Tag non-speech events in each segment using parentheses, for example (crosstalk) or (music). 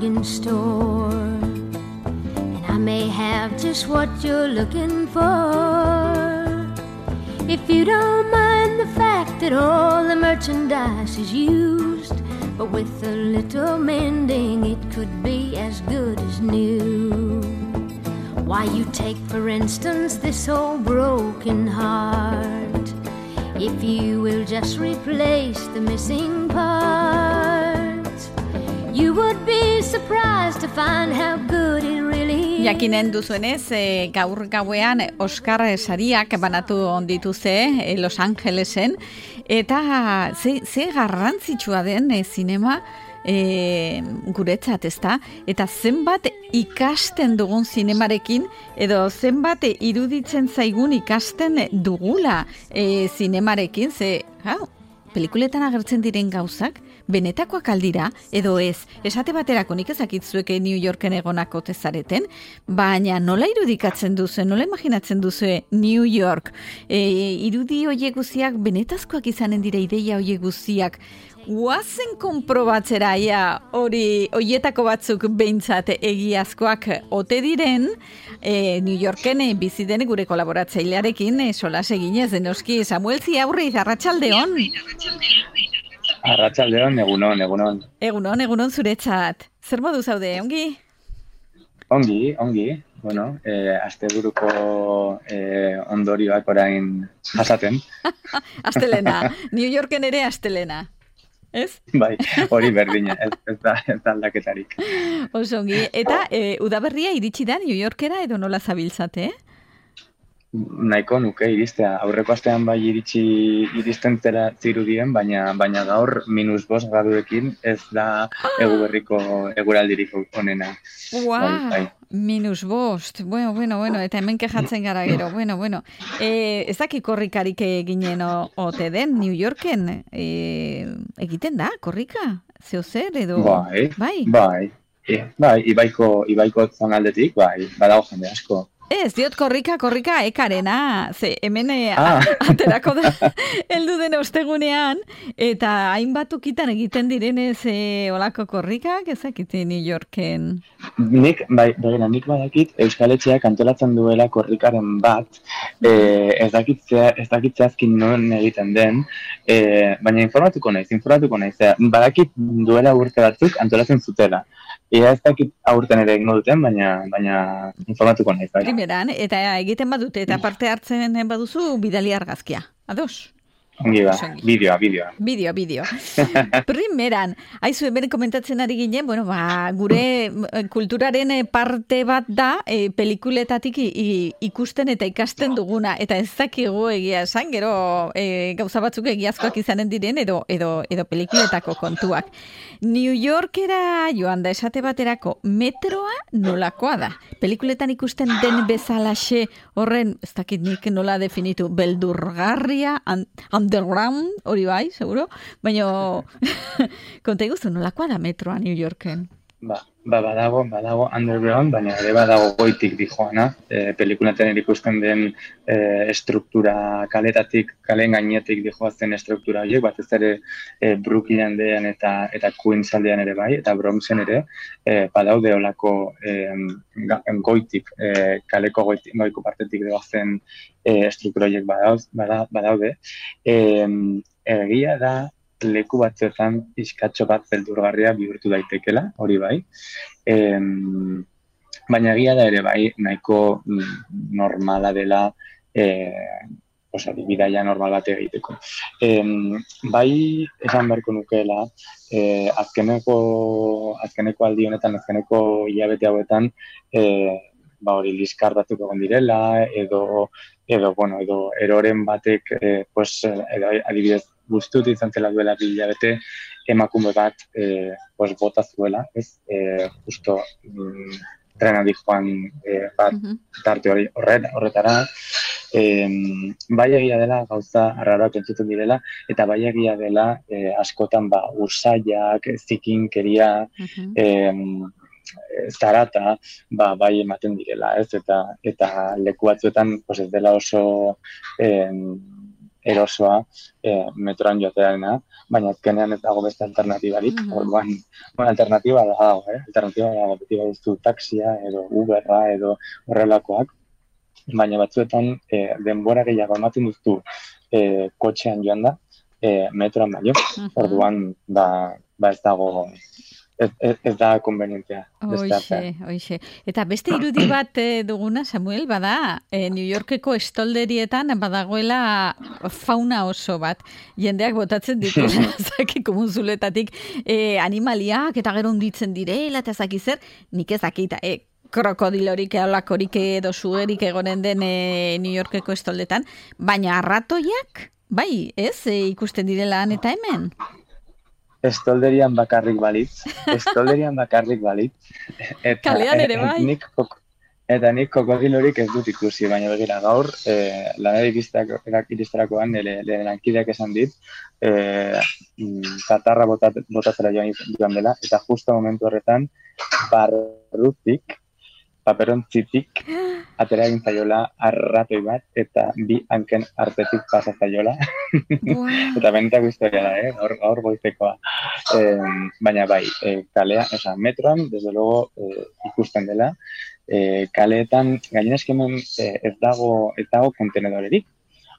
bargain store. And I may have just what you're looking for. If you don't mind the fact that all the merchandise is used, but with a little mending, it could be as good as new. Why, you take, for instance, this old broken heart. If you will just replace the missing parts, Jakinen duzuenez, e, gaur gauean Oscar sariak banatu ondituze e, Los Angelesen, eta ze, ze garrantzitsua den e, zinema e, guretzat, ezta? Eta zenbat ikasten dugun zinemarekin, edo zenbat iruditzen zaigun ikasten dugula e, zinemarekin, ze, hau, pelikuletan agertzen diren gauzak, benetakoak aldira, edo ez, esate baterako nik ezakitzueke New Yorken egonako tezareten, baina nola irudikatzen duzu, nola imaginatzen duzu New York, e, irudi hoiek guziak, benetazkoak izanen dira ideia hoiek guziak, Guazen konprobatzera ia hori hoietako batzuk behintzat egiazkoak ote diren e, New Yorken bizi den gure kolaboratzailearekin e, solas eginez denoski Samuel Ziaurri Arratsaldeon. Arratsaldeon egunon egunon. Egunon egunon zuretzat. Zer modu zaude ongi? Ongi, ongi. Bueno, eh, asteburuko eh, ondorioak orain jasaten. (laughs) astelena. New Yorken ere astelena. Ez? Bai, hori berdina, ez, ez, da, ez da aldaketarik. Osongi, eta e, udaberria iritsi da New Yorkera edo nola zabiltzate, eh? Nahiko nuke iristea. Aurreko astean bai iritsi iristen zera zirudien, baina baina gaur minus bos graduekin ez da (gasps) egu berriko eguraldirik onena. Ua, bai, bai. minus bost. Bueno, bueno, bueno, eta hemen kejatzen gara gero. (laughs) Bueno, bueno. E, ez daki korrikarik eginen ote den New Yorken? E, egiten da, korrika? Zeo zer edo? Bai, bai. Bai, e, bai ibaiko, ibaiko zonaldetik, bai, badago jende asko. Ez, diot korrika, korrika ekarena, ze hemen eh, ah. (laughs) aterako da, (laughs) eldu den ostegunean, eta hainbat ukitan egiten direnez e, olako korrikak, ezakite New Yorken? Nik, bai, bai, nik badakit, Euskal Etxeak antolatzen duela korrikaren bat, e, ez dakitzea, ez dakitzea azkin non egiten den, e, baina informatuko naiz, informatuko naiz, badakit duela urte batzuk antolatzen zutela. Ia ez dakit aurten ere egingo duten, baina, baina informatuko nahi. Bai. Primeran, eta egiten badute, eta parte hartzen baduzu, bidali argazkia. Ados? Ongi da, bideoa, bideoa. Bideo, bideo. (laughs) Primeran, haizu, hemen komentatzen ari ginen, bueno, ba, gure eh, kulturaren eh, parte bat da, e, pelikuletatik ikusten eta ikasten duguna, eta ez dakigu egia esan, gero e, gauza batzuk egiazkoak izanen diren, edo, edo, edo pelikuletako kontuak. New Yorkera joan da esate baterako metroa nolakoa da. Pelikuletan ikusten den bezalaxe horren, ez dakit nik nola definitu, beldurgarria, underground, hori bai, seguro, baina (laughs) konta iguzu nolakoa da metroa New Yorken. Ba, ba, badago, badago underground, baina ere badago goitik di joana. E, pelikunaten ikusten den e, estruktura kaletatik, kalen gainetik di joazten estruktura horiek, bat ez ere e, Brooklynen dean eta, eta Queens ere bai, eta Bronxen ere, e, badaude olako e, goitik, e, kaleko goitik, goiko partetik degoazen e, estruktura horiek badaude. E, egia da, leku batzuetan pixkatxo bat beldurgarria bihurtu daitekela, hori bai. E, baina egia da ere bai, nahiko normala dela e, osa, bidaia normal bat egiteko. E, bai, esan beharko nukeela, e, azkeneko, azkeneko aldi honetan, azkeneko hilabete hauetan, e, ba hori liskar batzuk egon direla, edo, edo, bueno, edo eroren batek, e, pues, edo, adibidez, guztut izan zela duela bilabete emakume bat e, pues, bota zuela, ez? E, justo mm, trena joan e, bat mm tarte hori horretara. E, bai egia dela gauza arraroak entzuten direla, eta bai egia dela e, askotan ba, ursaiak, zikinkeria, mm zarata ba, bai ematen direla, ez? Eta, eta leku batzuetan pues, ez dela oso em, erosoa e, metroan joatearena, baina azkenean ez dago beste alternatibarik, mm -hmm. orduan, bueno, alternatiba da dago, eh? alternatiba da dago, beti baduzu taxia edo Uberra edo horrelakoak, baina batzuetan e, denbora gehiago ematen duztu e, kotxean joan da, e, metroan baino, mm orduan, ba, ba ez dago ez, ez, da konvenientea. Oixe, oixe. Eta beste irudi bat eh, duguna, Samuel, bada, e, New Yorkeko estolderietan badagoela fauna oso bat. Jendeak botatzen ditu, (laughs) (laughs) zaki komunzuletatik e, animaliak eta gero unditzen direla, eta zaki zer, nik ez dakita, e, krokodilorik, eolakorik edo sugerik egonen den e, New Yorkeko estoldetan, baina arratoiak, bai, ez, e, ikusten direla eta hemen? Estolderian bakarrik balitz, estolderian bakarrik balitz. Eta, Kalean ere bai. Nik, eta nik kokodilorik ez dut ikusi, baina begira gaur, e, lanerik iristarakoan, nire lankideak esan dit, e, katarra botat, botatzera joan, joan dela, eta justo momentu horretan, barrutik, paperontzitik atera egin zaiola arratoi bat eta bi hanken artetik pasa zaiola. (laughs) eta benetako historia da, eh? Gaur, gaur goizekoa. Eh, baina bai, eh, kalea, oza, metroan, desde luego, eh, ikusten dela, eh, kaleetan, gainen eskemen eh, ez dago, ez dago kontenedorerik.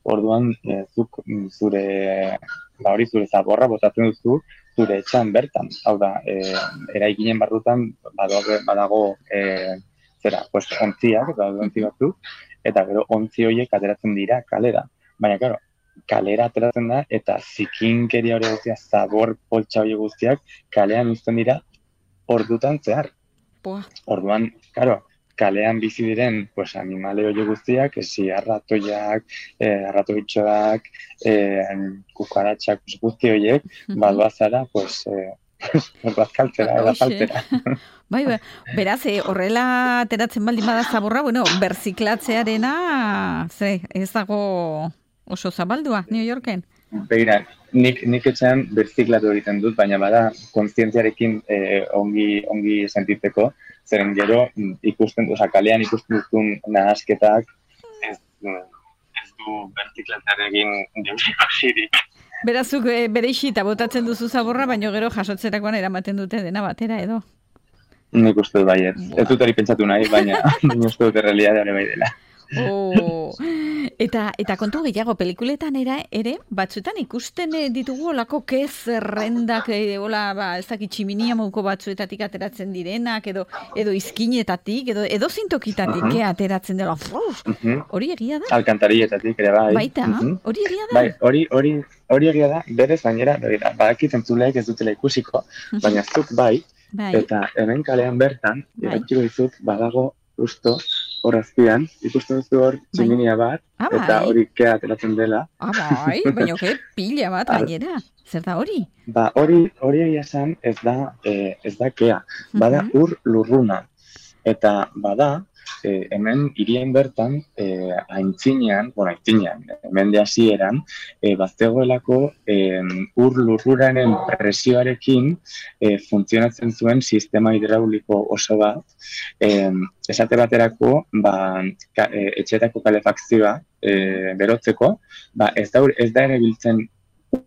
Orduan, eh, zuk zure, ba hori zure zaborra botatzen duzu, zure etxan bertan. Hau da, eh, eraikinen barrutan, badago, badago eh, zera, pues, ontziak, eta ontzi batzu, eta gero ontzi horiek ateratzen dira kalera. Baina, karo, kalera ateratzen da, eta zikinkeria hori guztia, zabor poltsa hori guztiak, kalean uzten dira, ordutan zehar. Orduan, karo, kalean bizi diren pues, animale hori guztiak, ezi arratoiak, eh, arratoitxoak, eh, kukaratxak guzti horiek, mm -hmm. zara, pues, eh, (laughs) bazkaltzera, faltera. (laughs) bai, bai, (laughs) beraz, eh, horrela ateratzen baldin bada zaborra, bueno, berziklatzearena, ze, ez dago oso zabaldua, New Yorken? Begira, nik, nik etxean berziklatu egiten dut, baina bada, konstientziarekin eh, ongi, ongi sentitzeko, zeren gero ikusten, oza, kalean ikusten duzun nahasketak, ez, ez du berziklatzearekin diusiko zirik. Berazuk e, bere isita botatzen duzu zaborra, baino gero jasotzerakoan eramaten dute dena batera edo. Nik uste dut baiet. Ez dut hori pentsatu nahi, baina (laughs) nik uste dut errealitatea bai dela. Oh. Eta, eta kontu gehiago, pelikuletan era, ere, batzuetan ikusten eh, ditugu olako kez zerrendak, e, ola, ba, ez dakit tximinia mauko batzuetatik ateratzen direnak, edo, edo izkinetatik, edo, edo zintokitatik uh -huh. ateratzen dela. Hori egia da? Alkantarietatik, ere bai. Baita, hori egia da? Bai, hori, hori, hori egia da, berez bainera, badakit entzuleek ez dutela ikusiko, baina zuk bai, bai, eta hemen kalean bertan, bai. dizut, badago justo hor azpian, ikusten duzu hor bai. tximinia bat, ah, bai. eta hori kea ateratzen dela. Ah, bai, baina ke pila bat gainera. Zer da hori? Ba, hori, hori esan ez da, eh, ez da kea. Bada ur lurruna. Eta bada, e, hemen irien bertan e, aintzinean, bueno, aintzinean, hemen de hasieran, e, baztegoelako e, ur lurruraren presioarekin e, funtzionatzen zuen sistema hidrauliko oso bat, e, esate baterako, ba, ka, e, etxetako kalefakzioa e, berotzeko, ba, ez da, ez da ere biltzen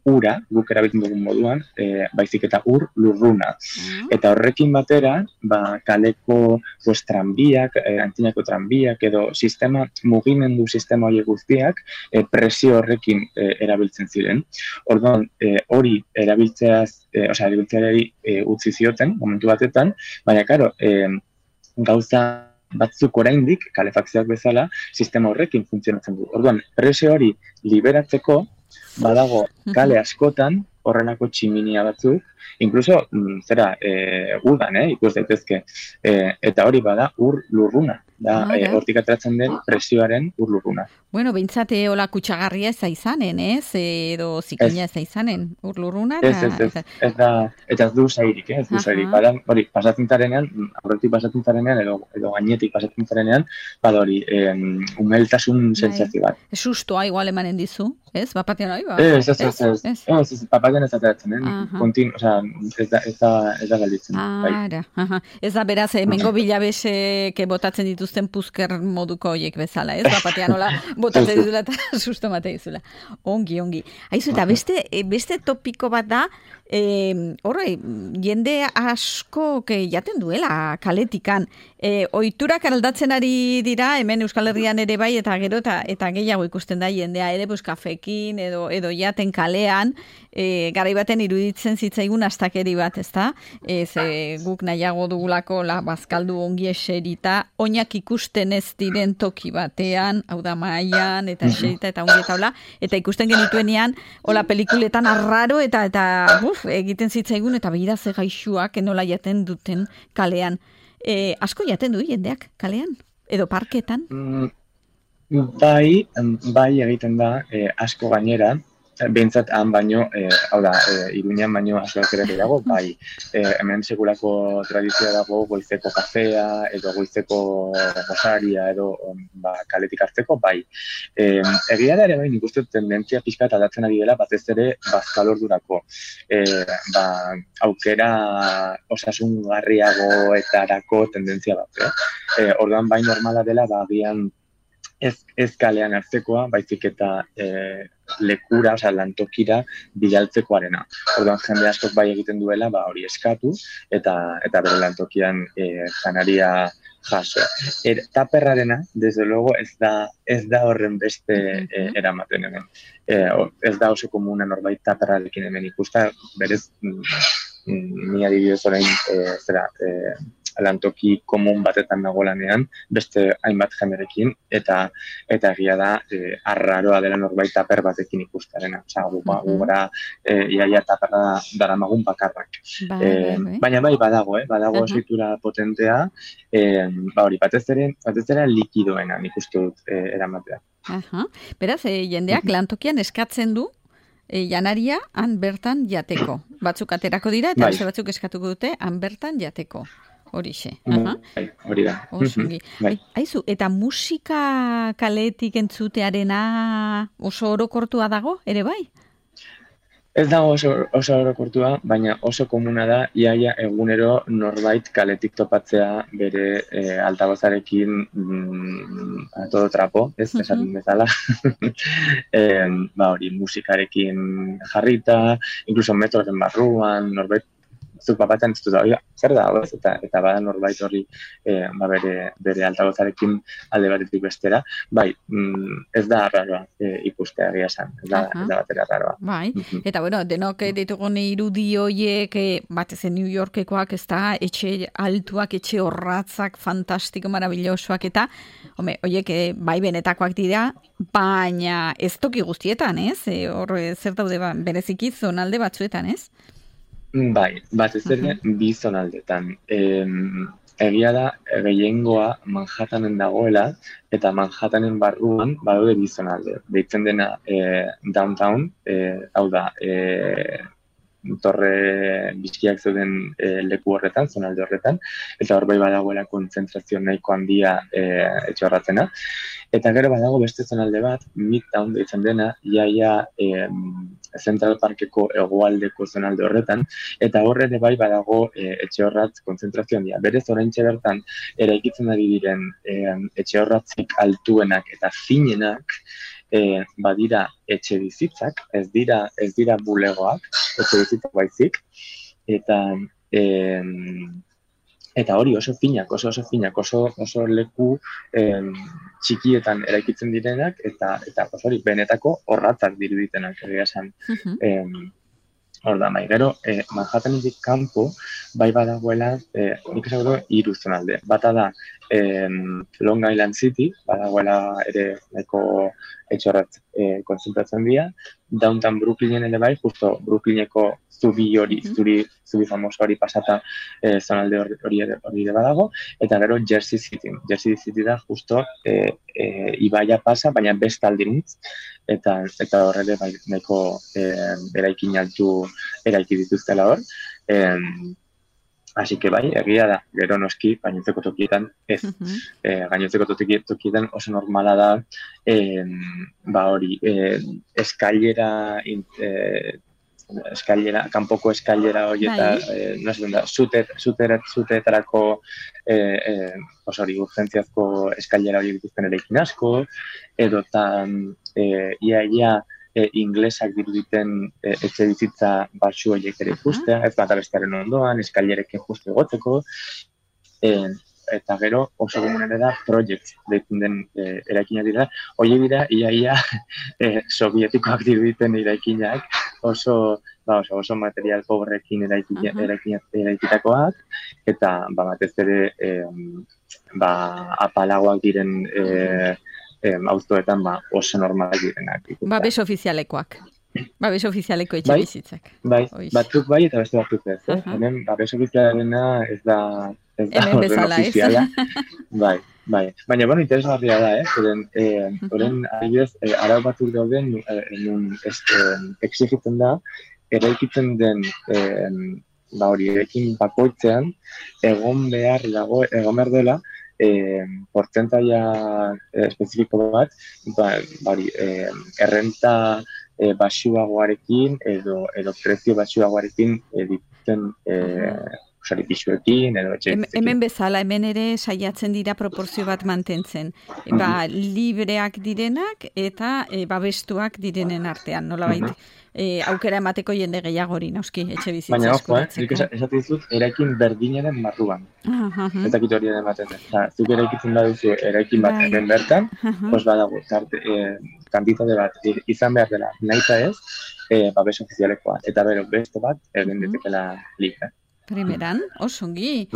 ura, guk erabiltzen dugun moduan, e, baizik eta ur lurruna. Mm. Eta horrekin batera, ba, kaleko pues, tranbiak, e, antzinako tranbiak, edo sistema, mugimendu sistema hori guztiak, e, presio horrekin e, erabiltzen ziren. Orduan, e, hori erabiltzeaz, e, osea, erabiltzeari e, utzi zioten, momentu batetan, baina, karo, e, gauza batzuk oraindik kalefakzioak bezala sistema horrekin funtzionatzen du. Orduan, presio hori liberatzeko badago kale askotan horrenako tximinia batzuk, inkluso, mm, zera, e, udan, eh, ikus daitezke, e, eta hori bada ur lurruna, da, ah, e, hortik ateratzen den presioaren ur lurruna. Bueno, bintzate hola kutsagarria ez izanen, ez? Edo zikina ez izanen, ur lurruna? Ez, ez, ez, ez, da, eta ez du zairik, eh? ez du zairik. Badan, hori, pasatzen zarenean, aurretik pasatzen zarenean, edo, edo gainetik pasatzen zarenean, bada hori, um, umeltasun bai. sentzazio bat. Sustoa igual emanen dizu? Ez? Bapatian hori, ba? Ez, ez, ez, ez, ez, ez, ez, papatian ez ateratzen, eh? Kontin, o sea, ez da, ez da, ez da galditzen. Bai. Ara, aha. Ez da, beraz, emengo bilabesek botatzen dituzten puzker moduko horiek bezala, ez? Bapatian hola (laughs) botatzen dituzela eta (laughs) susto mate dituzela. Ongi, ongi. Haizu, eta beste, beste topiko bat da, E, horre, jende asko ke jaten duela kaletikan. E, oiturak aldatzen ari dira, hemen Euskal Herrian ere bai, eta gero eta, eta gehiago ikusten da jendea ere bus kafekin edo, edo jaten kalean, e, garai baten iruditzen zitzaigun astakeri bat, ezta? Ez e, guk nahiago dugulako la bazkaldu ongi eserita, oinak ikusten ez diren toki batean, hau da maian, eta eserita, eta ongi eta hola, eta ikusten genituenean, hola pelikuletan arraro, eta eta uf, egiten zitzaigun, eta behira ze gaixuak enola jaten duten kalean e, asko jaten du jendeak kalean edo parketan? Mm, bai, bai egiten da e, asko gainera, Bentsat han baino, e, hau da, e, iruñan baino asko dago, bai, e, hemen segurako tradizioa dago goizeko kafea, edo goizeko rosaria, edo ba, kaletik hartzeko, bai. E, egia da ere bai, nik uste tendentzia pixka eta ari dela, batez ere, bazkal ordurako. E, ba, aukera osasun garriago eta arako tendentzia bat, eh? E, orduan bai normala dela, ba, agian ez, ez kalean hartzekoa, baizik eta e, lekura, oza, lantokira bilaltzekoarena. Orduan jende askok bai egiten duela, ba hori eskatu, eta eta bere lantokian e, janaria jaso. Er, taperrarena, desde luego, ez da, ez da horren beste e, eramaten hemen. E, ez da oso komuna norbait taperrarekin hemen ikusta, berez, mm, mm, ni adibidez orain, e, zera, e, lantoki komun batetan nagolanean, beste hainbat jenerekin, eta eta egia da, e, arraroa dela norbait taper batekin ikustarena. Osa, gu, ba, gu gara, e, iaia taperra dara magun bakarrak. Ba, e, baina bai, badago, eh? badago uh potentea, e, ba hori, batez ere, batez ere likidoena nik uste dut e, eramatea. Aha. Beraz, e, jendeak lantokian eskatzen du, e, janaria han bertan jateko. Batzuk aterako dira eta bai. batzuk eskatuko dute han bertan jateko. Horixe. Bai, hori da. Bai. Aizu, eta musika kaletik entzutearena oso orokortua dago, ere bai? Ez dago oso, oso orokortua, baina oso komuna da, iaia egunero norbait kaletik topatzea bere e, altagozarekin mm, a todo trapo, ez, uh -huh. esaten bezala. (laughs) e, ba hori, musikarekin jarrita, incluso metroren barruan, norbait zuk papatzen ez dut, zer da, oz? eta, eta bada norbait horri e, ba bere, bere altagozarekin alde batetik bestera, bai, mm, ez da arraroa e, ikustea egia esan, ez da, ez da batera arraroa. Bai, eta bueno, denok ditugun irudi hoiek, e, batez New Yorkekoak ez da, etxe altuak, etxe horratzak, fantastiko, marabillosoak, eta, home, hoiek, e, bai benetakoak dira, baina ez toki guztietan, ez? E, hor, zer daude, ba, bereziki zonalde batzuetan, ez? Bai, bat ez ere, bi zonaldetan. egia da, gehiengoa Manhattanen dagoela, eta Manhattanen barruan badaude bi zonalde. Deitzen dena e, downtown, e, hau da, e, torre bizkiak zeuden e, leku horretan, zonalde horretan, eta hor bai badagoela kontzentrazio nahiko handia e, etxe horretzena. Eta gero badago beste zonalde bat, Midtown deitzen dena, iaia e, Central Parkeko egoaldeko zonalde horretan, eta horre ere bai badago e, etxe horratz konzentrazio handia. Berez orain bertan eraikitzen ari diren e, etxe horratzik altuenak eta finenak, e, badira etxe bizitzak, ez dira, ez dira bulegoak, etxe bizitzak baizik, eta e, eta hori oso finak, oso oso finak, oso, oso leku em, txikietan eraikitzen direnak, eta eta hori benetako horratzak diruditenak, egia esan. Uh Hor da, bai, gero, eh, Manhattanetik kanpo, bai badagoela, eh, nik esan gero, iru zonalde. Bata da, eh, Long Island City, badagoela ere neko etxorrat eh, konsultatzen dira. Downtown Brooklynen ere bai, justo Brooklyneko zubi hori, zuri, zubi famoso hori pasata eh, zonalde hori, hori, hori ere badago. Eta gero Jersey City. Jersey City da justo eh, eh, ibaia pasa, baina bestaldirintz eta eta horrele bai nahiko eh, eraikin altu eraiki dituztela hor. Eh, Así que bai, egia da, gero noski, gainontzeko tokietan, ez, uh -huh. e, gainontzeko tokietan oso normala da, e, ba hori, e, eskailera, e, eskailera, kanpoko eskailera hori eta, e, no sé, da, zute, zute, zuteetarako e, e, hori, urgentziazko eskailera hori dituzten ere asko, edo eta, e, ia, ia, e, inglesak diruditen e, etxe bizitza batxu horiek ere ikustea, ez bat abestearen ondoan, eskailerekin justu egotzeko, e, eta gero oso komunen da project deitzen den e, eraikina dira, hori dira, ia, ia, e, sovietikoak diruditen eraikinak, oso, ba, oso, oso material pobrekin eraikitakoak, eta ba, batez ere, e, ba, apalagoak diren e, em, auzoetan ba, oso normalak direnak. Babes ofizialekoak. Babes ofizialeko etxe bai, bizitzak. Bai, batzuk bai eta beste batzuk ez. Eh? Hemen, babes ofizialena ez da ez da Hemen bezala, ofiziala. (laughs) bai, bai. Baina, bueno, interesgarria da, eh? Zeren, eh, oren, adibidez, eh, arau batzuk dauden, eh, nun, este, exigitzen da, eraikitzen den, eh, ba hori, erekin bakoitzean, egon behar dago, egon behar dela, eh, portentaia eh, espezifiko bat, ba, bari, eh, errenta eh, basuagoarekin edo, edo prezio basuagoarekin eh, dituten eh, usari pixuekin edo etxe. Hemen bezala, hemen ere saiatzen dira proporzio bat mantentzen. Ba, libreak direnak eta e, babestuak direnen artean, nola baita e, aukera emateko jende gehiagori, nauski, etxe bizitza Baina, ojo, eh, esatik dizut, eraikin berdinaren marruan. Uh -huh. Eta kito hori ematen da. Oza, zuk eraikitzen baduzu eraikin bat bai. den bertan, pos badago, tarte, e, kantitate bat izan behar dela, nahi ez, e, babes ofizialekoa. Eta bero, beste bat, egin uh -huh. Primeran, osongi.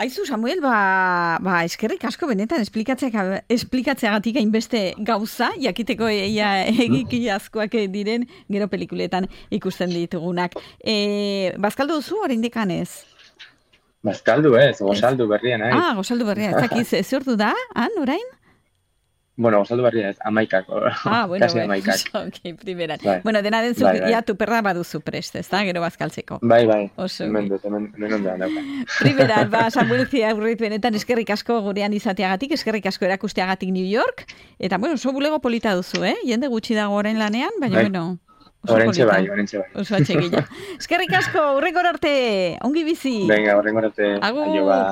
Aizu, Samuel, ba, ba eskerrik asko benetan esplikatzeagatik hainbeste gauza, jakiteko eia egiki askoak diren gero pelikuletan ikusten ditugunak. E, bazkaldu duzu, hori indikanez? Bazkaldu ez, gozaldu berrian, eh? Ah, gozaldu berrian, ez dakiz, ez da, han, orain? Bueno, osaldu barria ez, amaikako. Ah, (laughs) bueno, kasi amaikak. (laughs) ok, primera. Bai. Bueno, dena den bai, bai. tu perra baduzu prest, ez da, gero bazkaltzeko. Bai, bai. Oso. Hemen dut, hemen, hemen ondean dauka. (laughs) Primera, ba, Samuel Zia benetan eskerrik asko gurean izateagatik, eskerrik asko erakusteagatik New York, eta, bueno, oso bulego polita duzu, eh? Jende gutxi dago orain lanean, baina, bai. bueno... Horentxe bai, horentxe bai. Oso atxegila. eskerrik asko, urrengor arte, ongi bizi. Venga, urrengor arte. Agur. Ba.